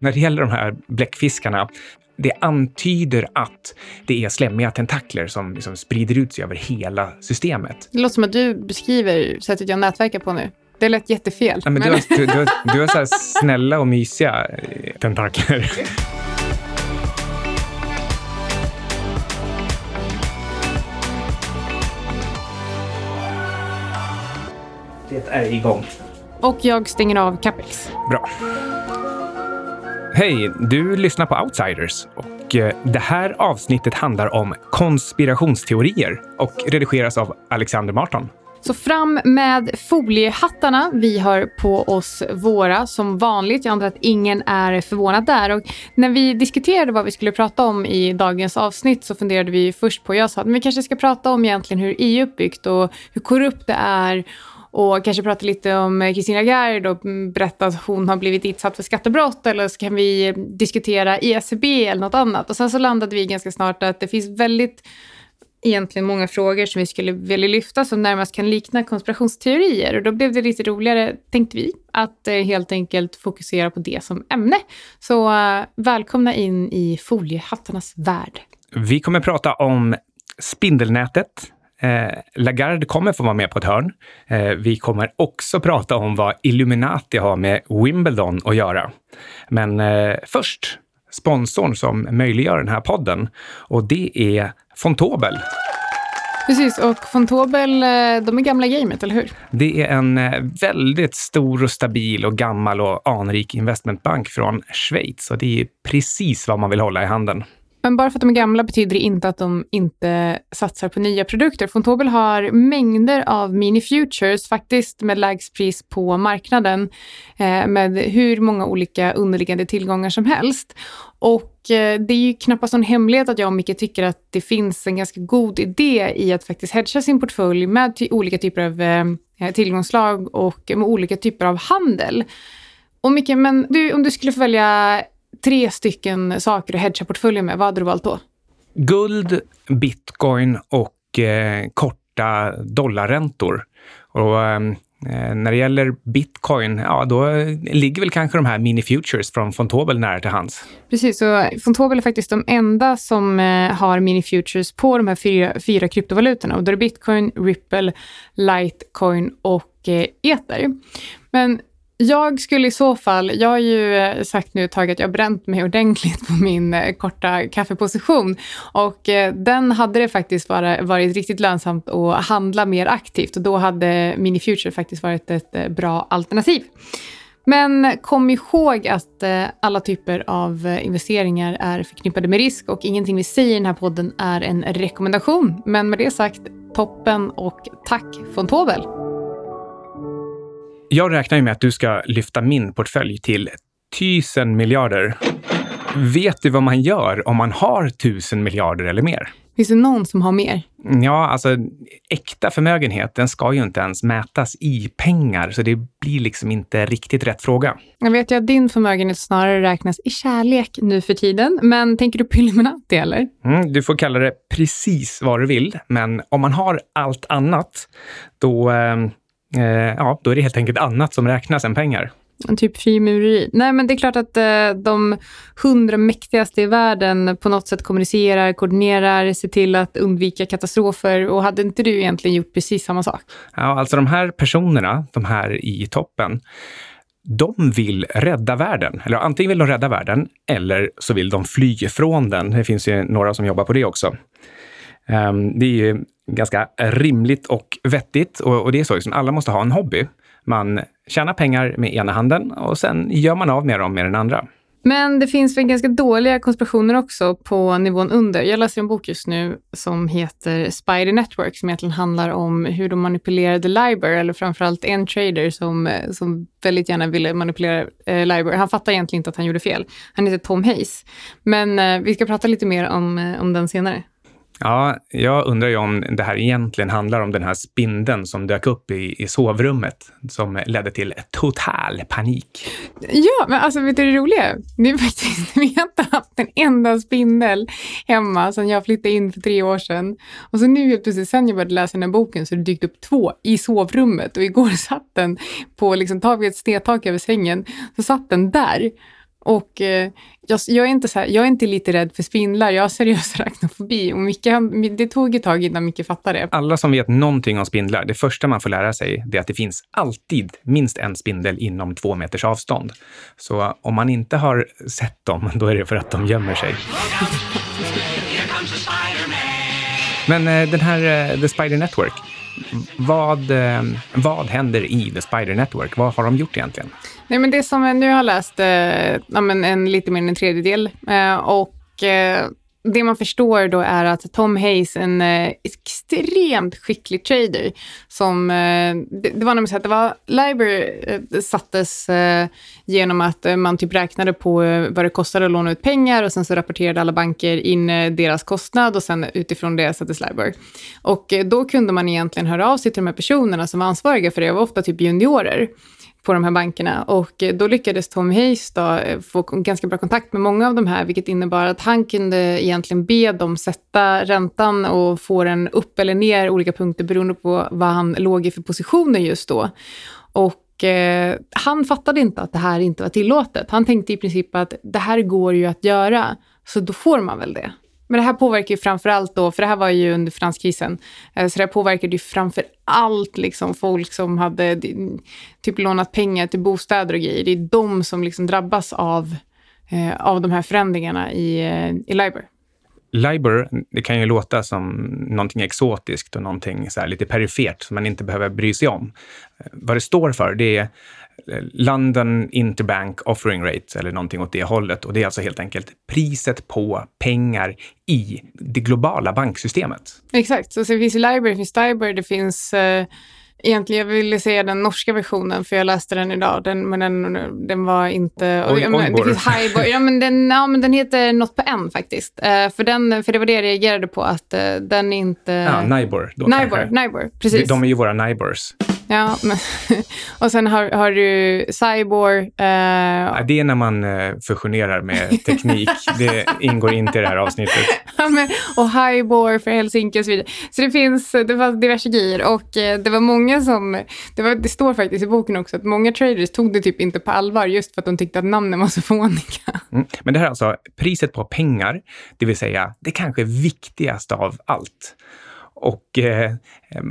när det gäller de här bläckfiskarna, det antyder att det är slemmiga tentakler som liksom sprider ut sig över hela systemet. Det låter som att du beskriver sättet jag nätverkar på nu. Det lät jättefel. Ja, men du, har, du, du, har, du har så här snälla och mysiga eh, tentakler. Det är igång. Och jag stänger av Capex. Bra. Hej, du lyssnar på Outsiders och eh, det här avsnittet handlar om konspirationsteorier och redigeras av Alexander Marton. Så fram med foliehattarna. Vi har på oss våra som vanligt. Jag antar att ingen är förvånad där. Och när vi diskuterade vad vi skulle prata om i dagens avsnitt så funderade vi först på, jag sa att vi kanske ska prata om egentligen hur EU är uppbyggt och hur korrupt det är och kanske prata lite om eh, Christina Gard och mm, berätta att hon har blivit utsatt för skattebrott eller så kan vi eh, diskutera ECB eller något annat. Och sen så landade vi ganska snart att det finns väldigt egentligen många frågor som vi skulle vilja lyfta som närmast kan likna konspirationsteorier. Och då blev det lite roligare, tänkte vi, att eh, helt enkelt fokusera på det som ämne. Så välkomna in i foliehattarnas värld. Vi kommer prata om spindelnätet, Eh, Lagarde kommer få vara med på ett hörn. Eh, vi kommer också prata om vad Illuminati har med Wimbledon att göra. Men eh, först sponsorn som möjliggör den här podden och det är Fontobel. Precis, och Fontobel, eh, de är gamla gamet, eller hur? Det är en eh, väldigt stor och stabil och gammal och anrik investmentbank från Schweiz och det är precis vad man vill hålla i handen. Men bara för att de är gamla betyder det inte att de inte satsar på nya produkter. Fontobel har mängder av mini-futures, faktiskt med lägst pris på marknaden, eh, med hur många olika underliggande tillgångar som helst. Och eh, det är ju knappast någon hemlighet att jag och Micke tycker att det finns en ganska god idé i att faktiskt hedga sin portfölj med olika typer av eh, tillgångslag och med olika typer av handel. Och Micke, men du, om du skulle få välja tre stycken saker att hedga portföljen med, vad hade du valt då? Guld, bitcoin och eh, korta dollarräntor. Och, ehm, eh, när det gäller bitcoin, ja då ligger väl kanske de här mini-futures från Fontobel nära till hands. Precis, så Fontobel är faktiskt de enda som eh, har mini-futures på de här fyra, fyra kryptovalutorna. Och då är det bitcoin, Ripple, Litecoin och eh, Ether. Men jag skulle i så fall, jag har ju eh, sagt nu ett tag att jag bränt mig ordentligt på min eh, korta kaffeposition och eh, den hade det faktiskt varit riktigt lönsamt att handla mer aktivt och då hade Mini Future faktiskt varit ett bra alternativ. Men kom ihåg att alla typer av investeringar är förknippade med risk och ingenting vi säger i den här podden är en rekommendation. Men med det sagt, toppen och tack Fontobel! Jag räknar ju med att du ska lyfta min portfölj till tusen miljarder. Vet du vad man gör om man har tusen miljarder eller mer? Finns det någon som har mer? Ja, alltså äkta förmögenhet, den ska ju inte ens mätas i pengar, så det blir liksom inte riktigt rätt fråga. Jag vet ju att din förmögenhet snarare räknas i kärlek nu för tiden, men tänker du på Illuminati eller? Mm, du får kalla det precis vad du vill, men om man har allt annat, då eh, ja, då är det helt enkelt annat som räknas än pengar. Typ frimureri. Nej, men det är klart att eh, de hundra mäktigaste i världen på något sätt kommunicerar, koordinerar, ser till att undvika katastrofer. Och hade inte du egentligen gjort precis samma sak? Ja, alltså de här personerna, de här i toppen, de vill rädda världen. Eller antingen vill de rädda världen eller så vill de fly från den. Det finns ju några som jobbar på det också. Ehm, det är ju ganska rimligt och vettigt. Och, det är så, liksom, alla måste ha en hobby. Man tjänar pengar med ena handen och sen gör man av med dem med den andra. Men det finns väl ganska dåliga konspirationer också på nivån under. Jag läser en bok just nu som heter Spider Network som egentligen handlar om hur de manipulerade Liber, eller framförallt en trader som, som väldigt gärna ville manipulera eh, Liber. Han fattar egentligen inte att han gjorde fel. Han heter Tom Hayes. Men eh, vi ska prata lite mer om, eh, om den senare. Ja, jag undrar ju om det här egentligen handlar om den här spindeln som dök upp i, i sovrummet som ledde till total panik. Ja, men alltså vet du det roliga? Det är faktiskt, vi har inte haft en enda spindel hemma sedan jag flyttade in för tre år sedan. Och så nu helt plötsligt, sen jag började läsa den här boken, så det dykt upp två i sovrummet och igår satt den på, liksom, tar ett snedtak över sängen, så satt den där. Och eh, jag, jag, är inte så här, jag är inte lite rädd för spindlar, jag har seriös arachnofobi. Och Micke, det tog ett tag innan Micke fattade det. Alla som vet någonting om spindlar, det första man får lära sig är att det finns alltid minst en spindel inom två meters avstånd. Så om man inte har sett dem, då är det för att de gömmer sig. Men eh, den här eh, The Spider Network, vad, eh, vad händer i The Spider Network? Vad har de gjort egentligen? Nej, men det som jag nu har läst, eh, en, en, lite mer än en tredjedel. Eh, och eh, det man förstår då är att Tom Hayes, en eh, extremt skicklig trader, som, eh, det, det, var nämligen så att det var, Liber eh, sattes eh, genom att eh, man typ räknade på eh, vad det kostade att låna ut pengar och sen så rapporterade alla banker in eh, deras kostnad och sen utifrån det sattes Liber. Och eh, då kunde man egentligen höra av sig till de här personerna som var ansvariga för det, och var ofta typ juniorer på de här bankerna. Och eh, då lyckades Tom Hayes då eh, få ganska bra kontakt med många av de här, vilket innebar att han kunde egentligen be dem sätta räntan och få den upp eller ner olika punkter beroende på vad han låg i för positioner just då. Och eh, han fattade inte att det här inte var tillåtet. Han tänkte i princip att det här går ju att göra, så då får man väl det. Men det här påverkar ju framför allt då, för det här var ju under finanskrisen, eh, så det här påverkade ju framför allt liksom folk som hade eh, typ lånat pengar till bostäder och grejer. Det är de som liksom drabbas av, eh, av de här förändringarna i, i LIBOR. LIBOR, det kan ju låta som någonting exotiskt och någonting så lite perifert som man inte behöver bry sig om. Vad det står för, det är London Interbank Offering Rate eller någonting åt det hållet. Och det är alltså helt enkelt priset på pengar i det globala banksystemet. Exakt, så det finns Libor, det finns Stibor, det finns eh, Egentligen, jag ville säga den norska versionen, för jag läste den idag, den, men den, den var inte... Oj, ja, men, det finns Highboy, ja, men den, ja, men den heter något på en faktiskt. Uh, för, den, för det var det jag reagerade på, att uh, den inte... Ja, Nibor. Nibor, Nibor, precis. De, de är ju våra Nibors. Ja, men, och sen har, har du Cyborg. Ja, det är när man uh, fusionerar med teknik. det ingår inte i det här avsnittet. ja, men, och Highbor för Helsinki och så vidare. Så det finns det var diverse grejer och uh, det var många som, det, var, det står faktiskt i boken också, att många traders tog det typ inte på allvar just för att de tyckte att namnen var så fåniga. Mm. Men det här är alltså priset på pengar, det vill säga det kanske viktigaste av allt. Och eh,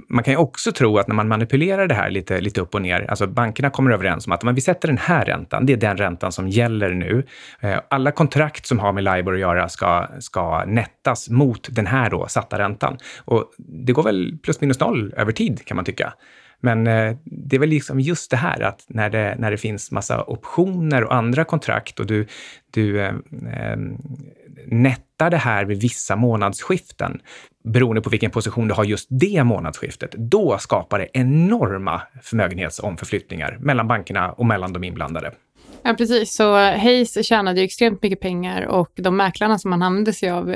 man kan ju också tro att när man manipulerar det här lite, lite upp och ner, alltså bankerna kommer överens om att men vi sätter den här räntan, det är den räntan som gäller nu. Eh, alla kontrakt som har med LIBOR att göra ska, ska nättas mot den här då satta räntan. Och det går väl plus minus noll över tid kan man tycka. Men eh, det är väl liksom just det här att när det, när det finns massa optioner och andra kontrakt och du, du eh, eh nettar det här vid vissa månadsskiften, beroende på vilken position du har just det månadsskiftet, då skapar det enorma förmögenhetsomförflyttningar mellan bankerna och mellan de inblandade. Ja, precis. Så Hayes tjänade ju extremt mycket pengar och de mäklarna som han använde sig av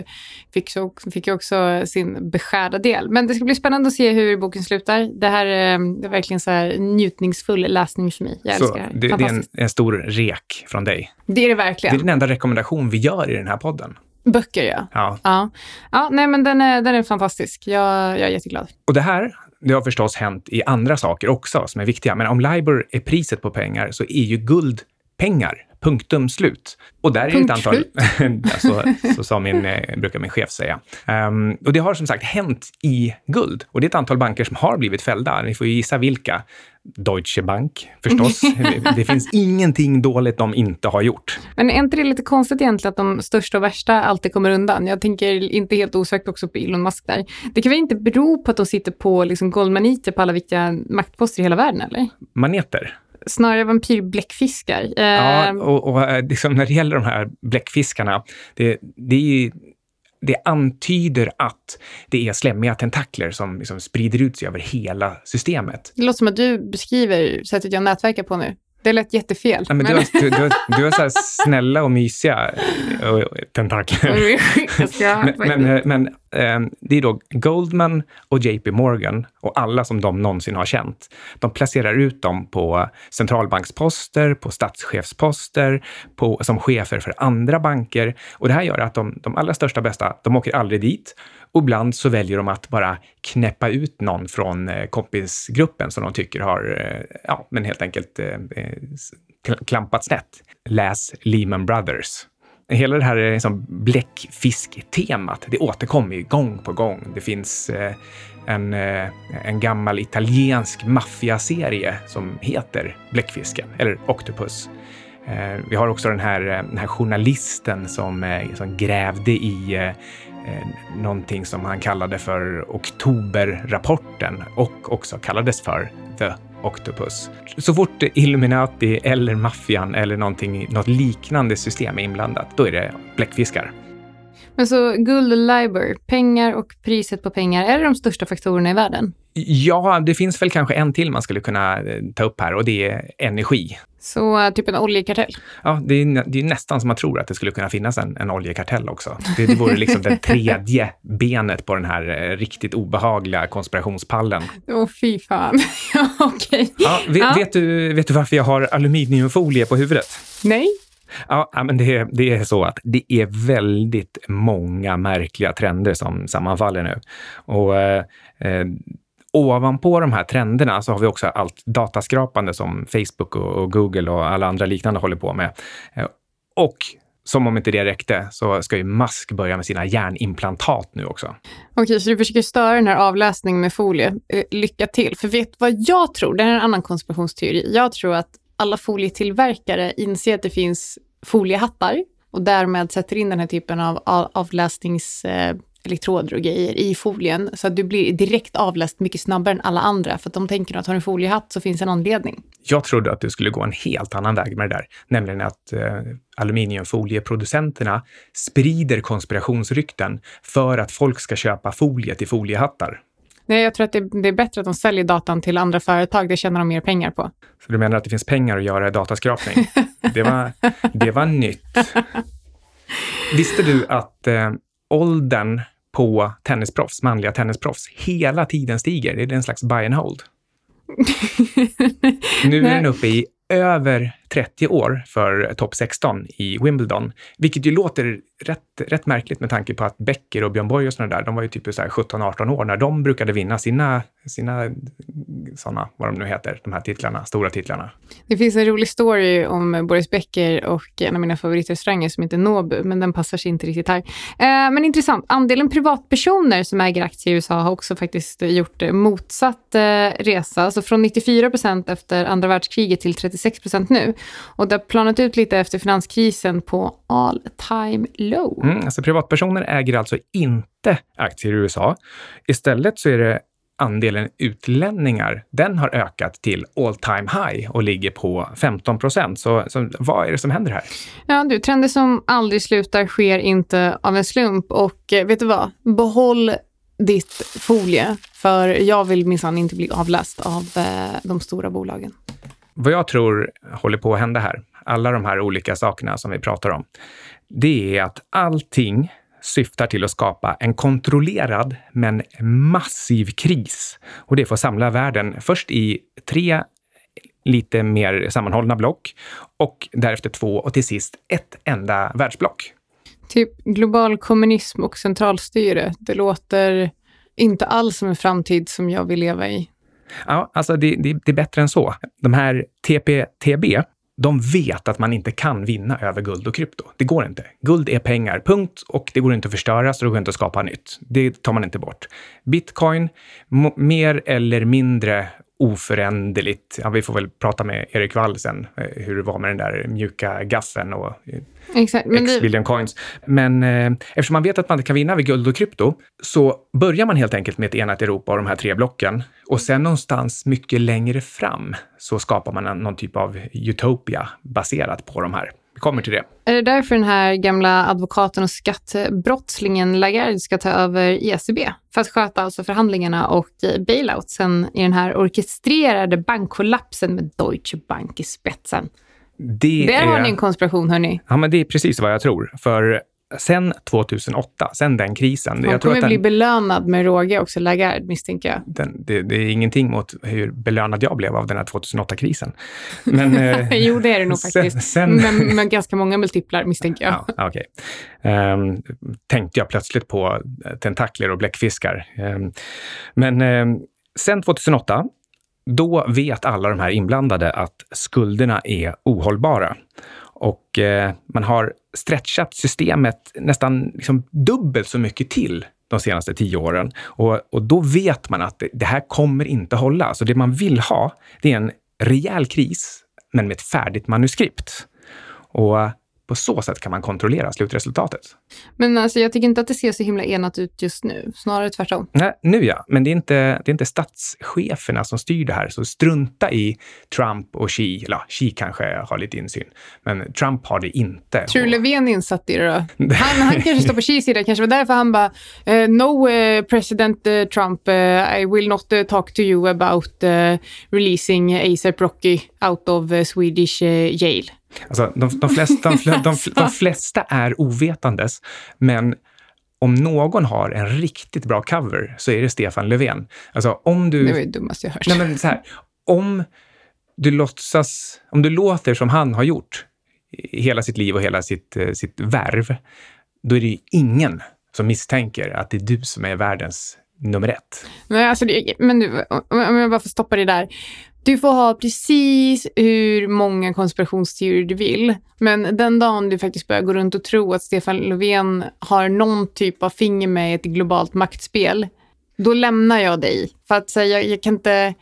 fick, så, fick ju också sin beskärda del. Men det ska bli spännande att se hur boken slutar. Det här är, det är verkligen så här njutningsfull läsning för mig. Jag så älskar det. Det, det är en, en, stor rek från dig. Det är det verkligen. Det är den enda rekommendation vi gör i den här podden. Böcker, ja. Ja. ja. ja nej, men den är, den är fantastisk. Jag, jag är jätteglad. Och det här, det har förstås hänt i andra saker också som är viktiga. Men om LIBOR är priset på pengar så är ju guld pengar. Punktum slut. Och där är Punkt ett antal... så, så sa min, eh, brukar min chef säga. Um, och det har som sagt hänt i guld. Och det är ett antal banker som har blivit fällda. Ni får ju gissa vilka. Deutsche Bank förstås. det, det, finns ingenting dåligt de inte har gjort. Men är inte det lite konstigt egentligen att de största och värsta alltid kommer undan? Jag tänker inte helt osökt också på Elon Musk där. Det kan väl inte bero på att de sitter på liksom goldmaniter på alla viktiga maktposter i hela världen, eller? Maneter? Snarare vampyrbläckfiskar. Ja, ehm. och, och eh, liksom när det gäller de här bläckfiskarna, det, det är ju det antyder att det är slemmiga tentakler som liksom sprider ut sig över hela systemet. Det låter som att du beskriver sättet jag nätverkar på nu. Det lät jättefel. Ja, men, men... Du, har, du, du, har, du har så snälla och mysiga eh, tentakler. men, men, men eh, det är då Goldman och JP Morgan och alla som de någonsin har känt. De placerar ut dem på centralbanksposter, på statschefsposter, på, som chefer för andra banker. Och det här gör att de, de allra största bästa, de åker aldrig dit. Och ibland så väljer de att bara knäppa ut någon från eh, kompisgruppen som de tycker har, eh, ja, men helt enkelt eh, eh klampat snett. Läs Lehman Brothers. Hela det här liksom bläckfisktemat, det återkommer ju gång på gång. Det finns eh, en, eh, en gammal italiensk maffiaserie som heter Bläckfisken, eller Octopus. Eh, vi har också den här, den här journalisten som, som grävde i Eh, någonting som han kallade för Oktoberrapporten och också kallades för The Octopus. Så fort Illuminati eller maffian eller något liknande system är inblandat, då är det bläckfiskar. Men så guld och LIBOR, pengar och priset på pengar, är det de största faktorerna i världen? Ja, det finns väl kanske en till man skulle kunna eh, ta upp här och det är energi. Så eh, typ en oljekartell? Ja, det är, det är nästan som man tror att det skulle kunna finnas en, en oljekartell också. Det, det vore liksom det tredje benet på den här eh, riktigt obehagliga konspirationspallen. Åh, oh, fy fan. Okej. Okay. Ja, vet, ja. Vet, du, vet du varför jag har aluminiumfolie på huvudet? Nej. Ja, men det är, det är så att det är väldigt många märkliga trender som sammanfaller nu. Och eh, eh ovanpå de här trenderna så har vi också allt dataskrapande som Facebook och, Google och alla andra liknande håller på med. Eh, och som om inte det räckte så ska ju Musk börja med sina hjärnimplantat nu också. Okej, så du försöker störa den här avläsningen med folie. Eh, lycka till. För vet vad jag tror? Det här är en annan konspirationsteori. Jag tror att alla folietillverkare inser att det finns foliehattar och därmed sätter in den här typen av avläsningselektroder eh, och grejer i folien så att du blir direkt avläst mycket snabbare än alla andra för att de tänker att har du en foliehatt så finns en anledning. Jag trodde att du skulle gå en helt annan väg med det där, nämligen att eh, aluminiumfolieproducenterna sprider konspirationsrykten för att folk ska köpa folie till foliehattar. Nej, jag tror att det, det, är bättre att de säljer datan till andra företag. Det tjänar de mer pengar på. Så du menar att det finns pengar att göra dataskrapning? det, var, det var nytt. Visste du att eh, åldern på tennisproffs, manliga tennisproffs, hela tiden stiger? Det är en slags buy and hold. nu är den uppe i över 30 år för topp 16 i Wimbledon, vilket ju låter rätt, rätt märkligt med tanke på att Becker och Björn Borg och sådana där, de var ju typ 17-18 år när de brukade vinna sina, sina sådana, vad de nu heter, de här titlarna, stora titlarna. Det finns en rolig story om Boris Becker och en av mina favoritrestauranger som heter Nobu, men den passar sig inte riktigt här. Eh, men intressant, andelen privatpersoner som äger aktier i USA har också faktiskt gjort motsatt eh, resa, så från 94 procent efter andra världskriget till 36 procent nu. Och det har planat ut lite efter finanskrisen på all time low. Mm, alltså privatpersoner äger alltså inte aktier i USA. Istället så är det andelen utlänningar, den har ökat till all time high och ligger på 15 procent. Så, så vad är det som händer här? Ja, du, trender som aldrig slutar sker inte av en slump och eh, vet du vad? Behåll ditt folie, för jag vill minsann inte bli avläst av eh, de stora bolagen. Vad jag tror håller på att hända här, alla de här olika sakerna som vi pratar om, det är att allting syftar till att skapa en kontrollerad men massiv kris. Och det får samla världen först i tre lite mer sammanhållna block och därefter två och till sist ett enda världsblock. Typ global kommunism och centralstyre. Det låter inte alls som en framtid som jag vill leva i. Ja, alltså det, det, det är bättre än så. De här TPTB, de vet att man inte kan vinna över guld och krypto. Det går inte. Guld är pengar, punkt. Och det går inte att förstöra, så det går inte att skapa nytt. Det tar man inte bort. Bitcoin, mer eller mindre oföränderligt. Ja, vi får väl prata med Erik Wall sen, eh, hur det var med den där mjuka gaffen och eh, Exakt, men X billion coins. Men eh, eftersom man vet att man inte kan vinna vid guld och krypto så börjar man helt enkelt med ett enat Europa och de här tre blocken. Och sen någonstans mycket längre fram så skapar man en, någon typ av utopia baserat på de här. Vi kommer till det. Är det därför den här gamla advokaten och skattebrottslingen Lagarde ska ta över ECB? För att sköta alltså förhandlingarna och bailoutsen i den här orkestrerade bankkollapsen med Deutsche Bank i spetsen. Det Där är... har ni en konspiration, hörni. Ja, men det är precis vad jag tror. För sen 2008, sen den krisen. Han jag tror kommer att den, bli belönad med råge också, Lagarde, misstänker jag. Den, det, det, är ingenting mot hur belönad jag blev av den här 2008-krisen. eh, jo, det är det nog faktiskt. Sen, men, men ganska många multiplar, misstänker jag. Ja, okay. Um, ehm, tänkte jag plötsligt på tentakler och bläckfiskar. Um, men um, sen 2008 då vet alla de här inblandade att skulderna är ohållbara. Och eh, man har stretchat systemet nästan liksom dubbelt så mycket till de senaste tio åren. Och, och då vet man att det, det här kommer inte hålla. Så det man vill ha, det är en rejäl kris, men med ett färdigt manuskript. Och på så sätt kan man kontrollera slutresultatet. Men alltså, jag tycker inte att det ser så himla enat ut just nu, snarare tvärtom. Nej, nu ja, men det är, inte, det är inte statscheferna som styr det här, så strunta i Trump och Xi. Eller Xi kanske har lite insyn, men Trump har det inte. Tror du Löfven insatt i det då? Han, han kanske står på Xis sida, kanske var därför han bara uh, “No, uh, president uh, Trump, I will not talk to you about releasing ASAP Rocky out of Swedish jail”. Alltså, de, de, flesta, de, de, de flesta är ovetandes, men om någon har en riktigt bra cover så är det Stefan Löfven. Alltså om du... Det var det dummaste jag hört. Nej, men så här, om du låtsas, om du låter som han har gjort hela sitt liv och hela sitt, eh, sitt värv, då är det ju ingen som misstänker att det är du som är världens nummer ett. Men, alltså, det, men du, om jag bara får stoppa det där. Du får ha precis hur många konspirationsteorier du vill. Men den dagen du faktiskt börjar gå runt och tro att Stefan Löfven har någon typ av finger med i ett globalt maktspel, då lämnar jag dig. För att säga, jag, jag kan inte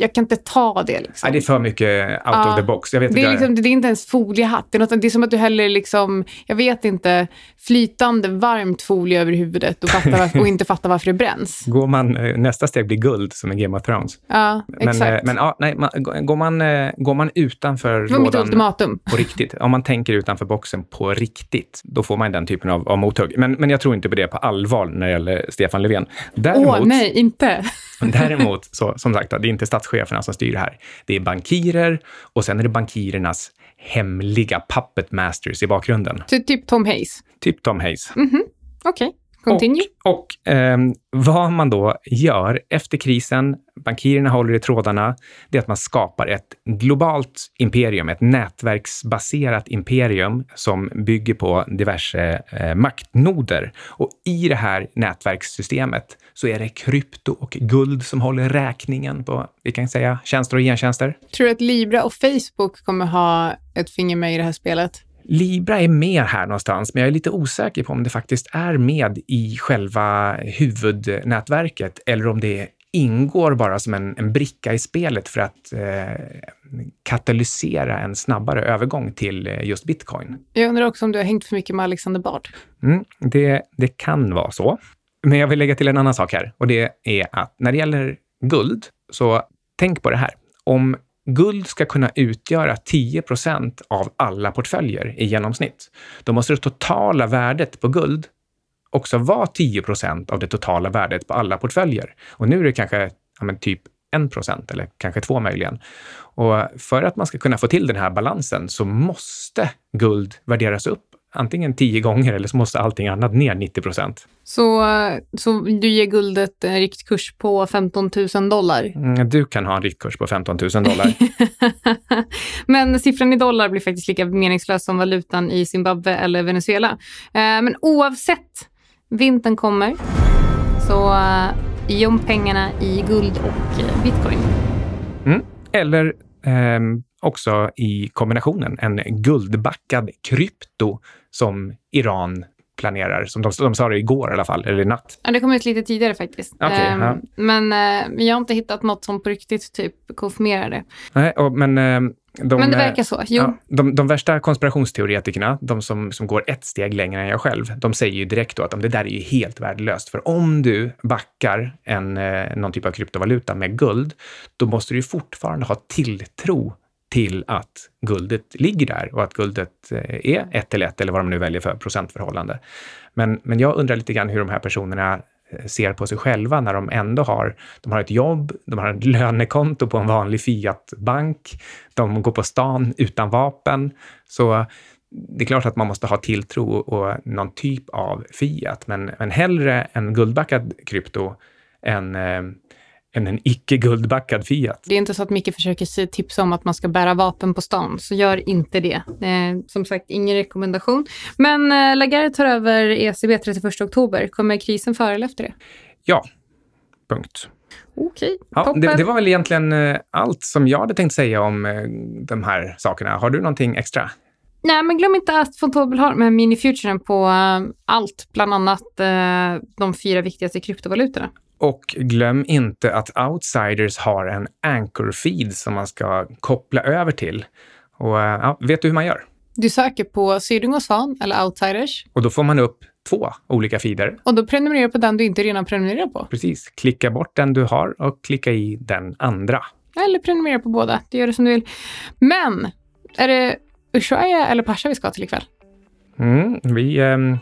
jag kan inte ta det. Liksom. Nej, det är för mycket out ja, of the box. Jag vet det, är liksom, det är inte ens foliehatt. Det är, något, det är som att du häller, liksom, jag vet inte, flytande varmt folie över huvudet och, varför, och inte fattar varför det bränns. Går man, eh, nästa steg blir guld, som i Game of Thrones. Ja, men, eh, exakt. Men ja, nej, man, går, man, eh, går man utanför det var mitt ultimatum. på riktigt, om man tänker utanför boxen på riktigt, då får man den typen av, av mothugg. Men, men jag tror inte på det på allvar när det gäller Stefan Löfven. Åh, nej, inte. däremot, så, som sagt, det är inte statscheferna som styr det här. Det är bankirer och sen är det bankirernas hemliga puppet masters i bakgrunden. Ty typ Tom Hayes? Typ Tom Hayes. Mm -hmm. Okej. Okay. Continue. Och, och eh, vad man då gör efter krisen, bankirerna håller i trådarna, det är att man skapar ett globalt imperium, ett nätverksbaserat imperium som bygger på diverse eh, maktnoder. Och i det här nätverkssystemet så är det krypto och guld som håller räkningen på, vi kan säga, tjänster och gentjänster. Tror du att Libra och Facebook kommer ha ett finger med i det här spelet? Libra är med här någonstans, men jag är lite osäker på om det faktiskt är med i själva huvudnätverket eller om det ingår bara som en, en bricka i spelet för att eh, katalysera en snabbare övergång till eh, just bitcoin. Jag undrar också om du har hängt för mycket med Alexander Bard? Mm, det, det kan vara så. Men jag vill lägga till en annan sak här och det är att när det gäller guld, så tänk på det här. Om guld ska kunna utgöra 10% av alla portföljer i genomsnitt, då måste det totala värdet på guld också vara 10% av det totala värdet på alla portföljer. Och nu är det kanske ja, men typ 1 eller kanske 2 möjligen. Och för att man ska kunna få till den här balansen så måste guld värderas upp antingen tio gånger eller så måste allting annat ner 90 procent. Så, så du ger guldet en riktkurs på 15 000 dollar? Mm, du kan ha en riktkurs på 15 000 dollar. men siffran i dollar blir faktiskt lika meningslös som valutan i Zimbabwe eller Venezuela. Eh, men oavsett, vintern kommer. Så uh, göm pengarna i guld och uh, bitcoin. Mm. Eller um, också i kombinationen en guldbackad krypto som Iran planerar, som de, de sa det igår i alla fall, eller i natt. Ja, det kom ut lite tidigare faktiskt. Okay, um, ja. Men uh, jag har inte hittat något som på riktigt typ konfirmerar det. Nej, och, men uh, de, men det verkar så, jo. Ja, de, de, värsta konspirationsteoretikerna, de som, som går ett steg längre än jag själv, de säger ju direkt då att det där är ju helt värdelöst. För om du backar en, eh, någon typ av kryptovaluta med guld, då måste du ju fortfarande ha tilltro till att guldet ligger där och att guldet eh, är ett till ett eller vad de nu väljer för procentförhållande. Men, men jag undrar lite grann hur de här personerna eh, ser på sig själva när de ändå har, de har ett jobb, de har ett lönekonto på en vanlig Fiat-bank, de går på stan utan vapen. Så eh, det är klart att man måste ha tilltro och någon typ av Fiat, men, men hellre en guldbackad krypto än eh, än en icke guldbackad Fiat. Det är inte så att Micke försöker tipsa om att man ska bära vapen på stan, så gör inte det. Eh, som sagt, ingen rekommendation. Men eh, Lagarde tar över ECB 31 oktober. Kommer krisen före eller efter det? Ja, punkt. Okej, Ja, det, det var väl egentligen eh, allt som jag hade tänkt säga om eh, de här sakerna. Har du någonting extra? Nej, men glöm inte att Fontobel har med mini-futuren på eh, allt, bland annat de fyra viktigaste kryptovalutorna. Och glöm inte att Outsiders har en anchor-feed som man ska koppla över till. Och eh, ja, vet du hur man gör? Du söker på Syding och Svan eller Outsiders Och då får man upp två olika feeder. och då prenumererar du på den du inte redan prenumererar på. Precis. Klicka bort den du har och klicka i den andra. Eller prenumerera på båda. Det gör du som du vill. Men, är det Ushuaia eller Pasha vi ska till ikväll? Mm, vi... ehm,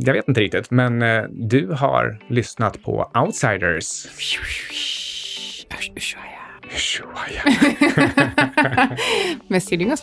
jag vet inte riktigt, men du har lyssnat på Outsiders. Ushuaia. Ushuaia. Med Syding och